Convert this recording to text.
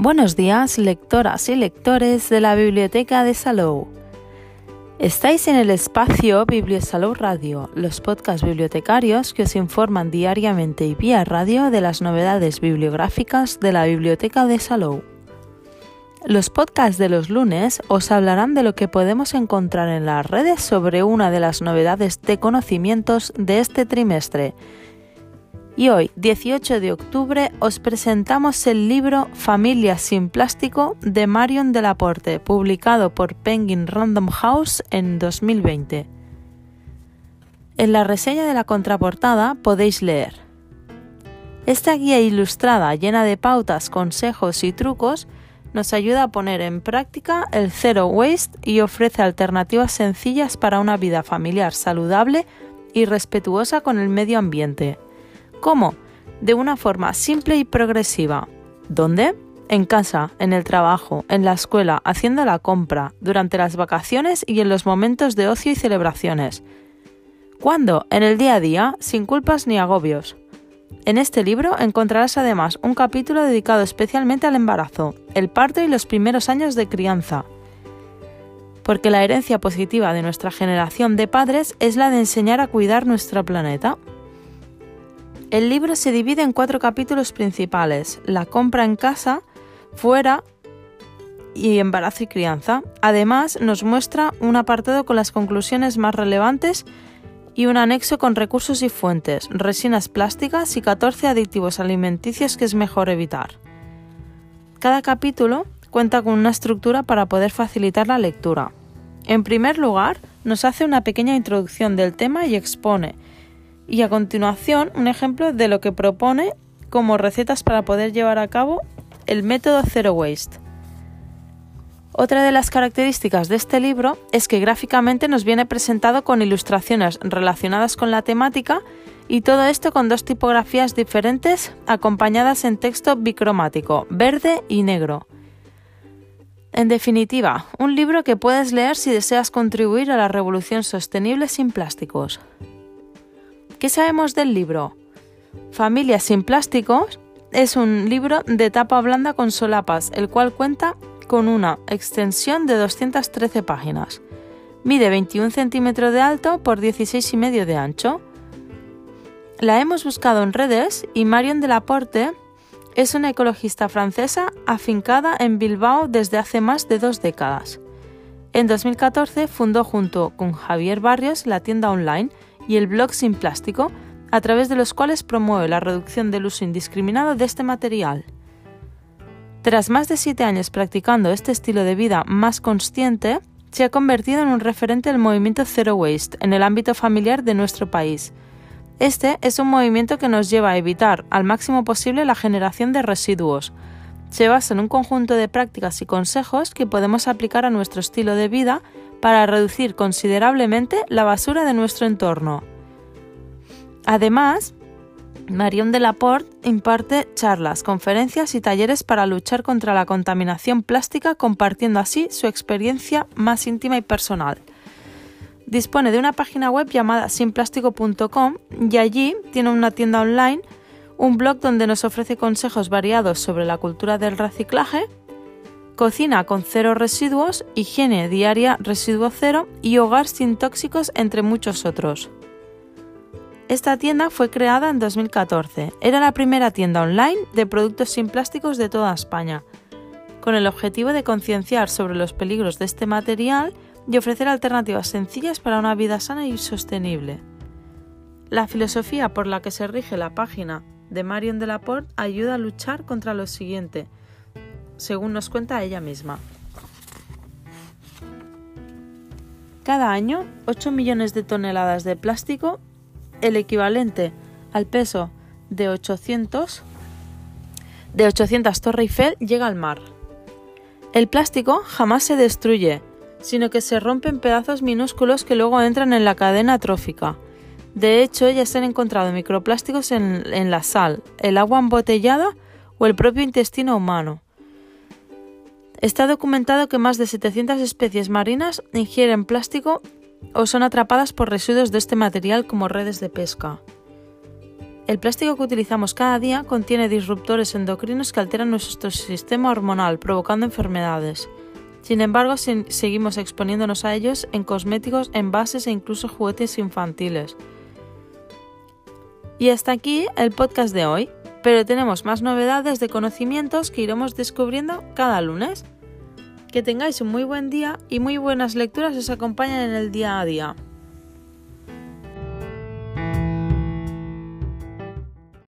Buenos días, lectoras y lectores de la Biblioteca de Salou. Estáis en el espacio Bibliosalou Radio, los podcasts bibliotecarios que os informan diariamente y vía radio de las novedades bibliográficas de la Biblioteca de Salou. Los podcasts de los lunes os hablarán de lo que podemos encontrar en las redes sobre una de las novedades de conocimientos de este trimestre y hoy, 18 de octubre, os presentamos el libro Familia sin plástico de Marion Delaporte, publicado por Penguin Random House en 2020. En la reseña de la contraportada podéis leer Esta guía ilustrada llena de pautas, consejos y trucos nos ayuda a poner en práctica el Zero Waste y ofrece alternativas sencillas para una vida familiar saludable y respetuosa con el medio ambiente. ¿Cómo? De una forma simple y progresiva. ¿Dónde? En casa, en el trabajo, en la escuela, haciendo la compra, durante las vacaciones y en los momentos de ocio y celebraciones. ¿Cuándo? En el día a día, sin culpas ni agobios. En este libro encontrarás además un capítulo dedicado especialmente al embarazo, el parto y los primeros años de crianza. Porque la herencia positiva de nuestra generación de padres es la de enseñar a cuidar nuestro planeta. El libro se divide en cuatro capítulos principales, la compra en casa, fuera y embarazo y crianza. Además, nos muestra un apartado con las conclusiones más relevantes y un anexo con recursos y fuentes, resinas plásticas y 14 aditivos alimenticios que es mejor evitar. Cada capítulo cuenta con una estructura para poder facilitar la lectura. En primer lugar, nos hace una pequeña introducción del tema y expone y a continuación un ejemplo de lo que propone como recetas para poder llevar a cabo el método Zero Waste. Otra de las características de este libro es que gráficamente nos viene presentado con ilustraciones relacionadas con la temática y todo esto con dos tipografías diferentes acompañadas en texto bicromático, verde y negro. En definitiva, un libro que puedes leer si deseas contribuir a la revolución sostenible sin plásticos. ¿Qué sabemos del libro? Familias sin plásticos es un libro de tapa blanda con solapas, el cual cuenta con una extensión de 213 páginas. Mide 21 centímetros de alto por 16 y medio de ancho. La hemos buscado en redes y Marion Delaporte es una ecologista francesa afincada en Bilbao desde hace más de dos décadas. En 2014 fundó junto con Javier Barrios la tienda online y el blog sin plástico, a través de los cuales promueve la reducción del uso indiscriminado de este material. Tras más de siete años practicando este estilo de vida más consciente, se ha convertido en un referente del movimiento Zero Waste en el ámbito familiar de nuestro país. Este es un movimiento que nos lleva a evitar al máximo posible la generación de residuos. Se basa en un conjunto de prácticas y consejos que podemos aplicar a nuestro estilo de vida para reducir considerablemente la basura de nuestro entorno. Además, Marion Delaporte imparte charlas, conferencias y talleres para luchar contra la contaminación plástica, compartiendo así su experiencia más íntima y personal. Dispone de una página web llamada sinplástico.com y allí tiene una tienda online, un blog donde nos ofrece consejos variados sobre la cultura del reciclaje cocina con cero residuos, higiene diaria residuo cero y hogar sin tóxicos, entre muchos otros. Esta tienda fue creada en 2014. Era la primera tienda online de productos sin plásticos de toda España, con el objetivo de concienciar sobre los peligros de este material y ofrecer alternativas sencillas para una vida sana y sostenible. La filosofía por la que se rige la página de Marion Delaporte ayuda a luchar contra lo siguiente, según nos cuenta ella misma. Cada año, 8 millones de toneladas de plástico, el equivalente al peso de 800 de 800 Torre Eiffel, llega al mar. El plástico jamás se destruye, sino que se rompe en pedazos minúsculos que luego entran en la cadena trófica. De hecho, ya se han encontrado microplásticos en, en la sal, el agua embotellada o el propio intestino humano. Está documentado que más de 700 especies marinas ingieren plástico o son atrapadas por residuos de este material como redes de pesca. El plástico que utilizamos cada día contiene disruptores endocrinos que alteran nuestro sistema hormonal, provocando enfermedades. Sin embargo, seguimos exponiéndonos a ellos en cosméticos, envases e incluso juguetes infantiles. Y hasta aquí el podcast de hoy, pero tenemos más novedades de conocimientos que iremos descubriendo cada lunes. Que tengáis un muy buen día y muy buenas lecturas os acompañan en el día a día.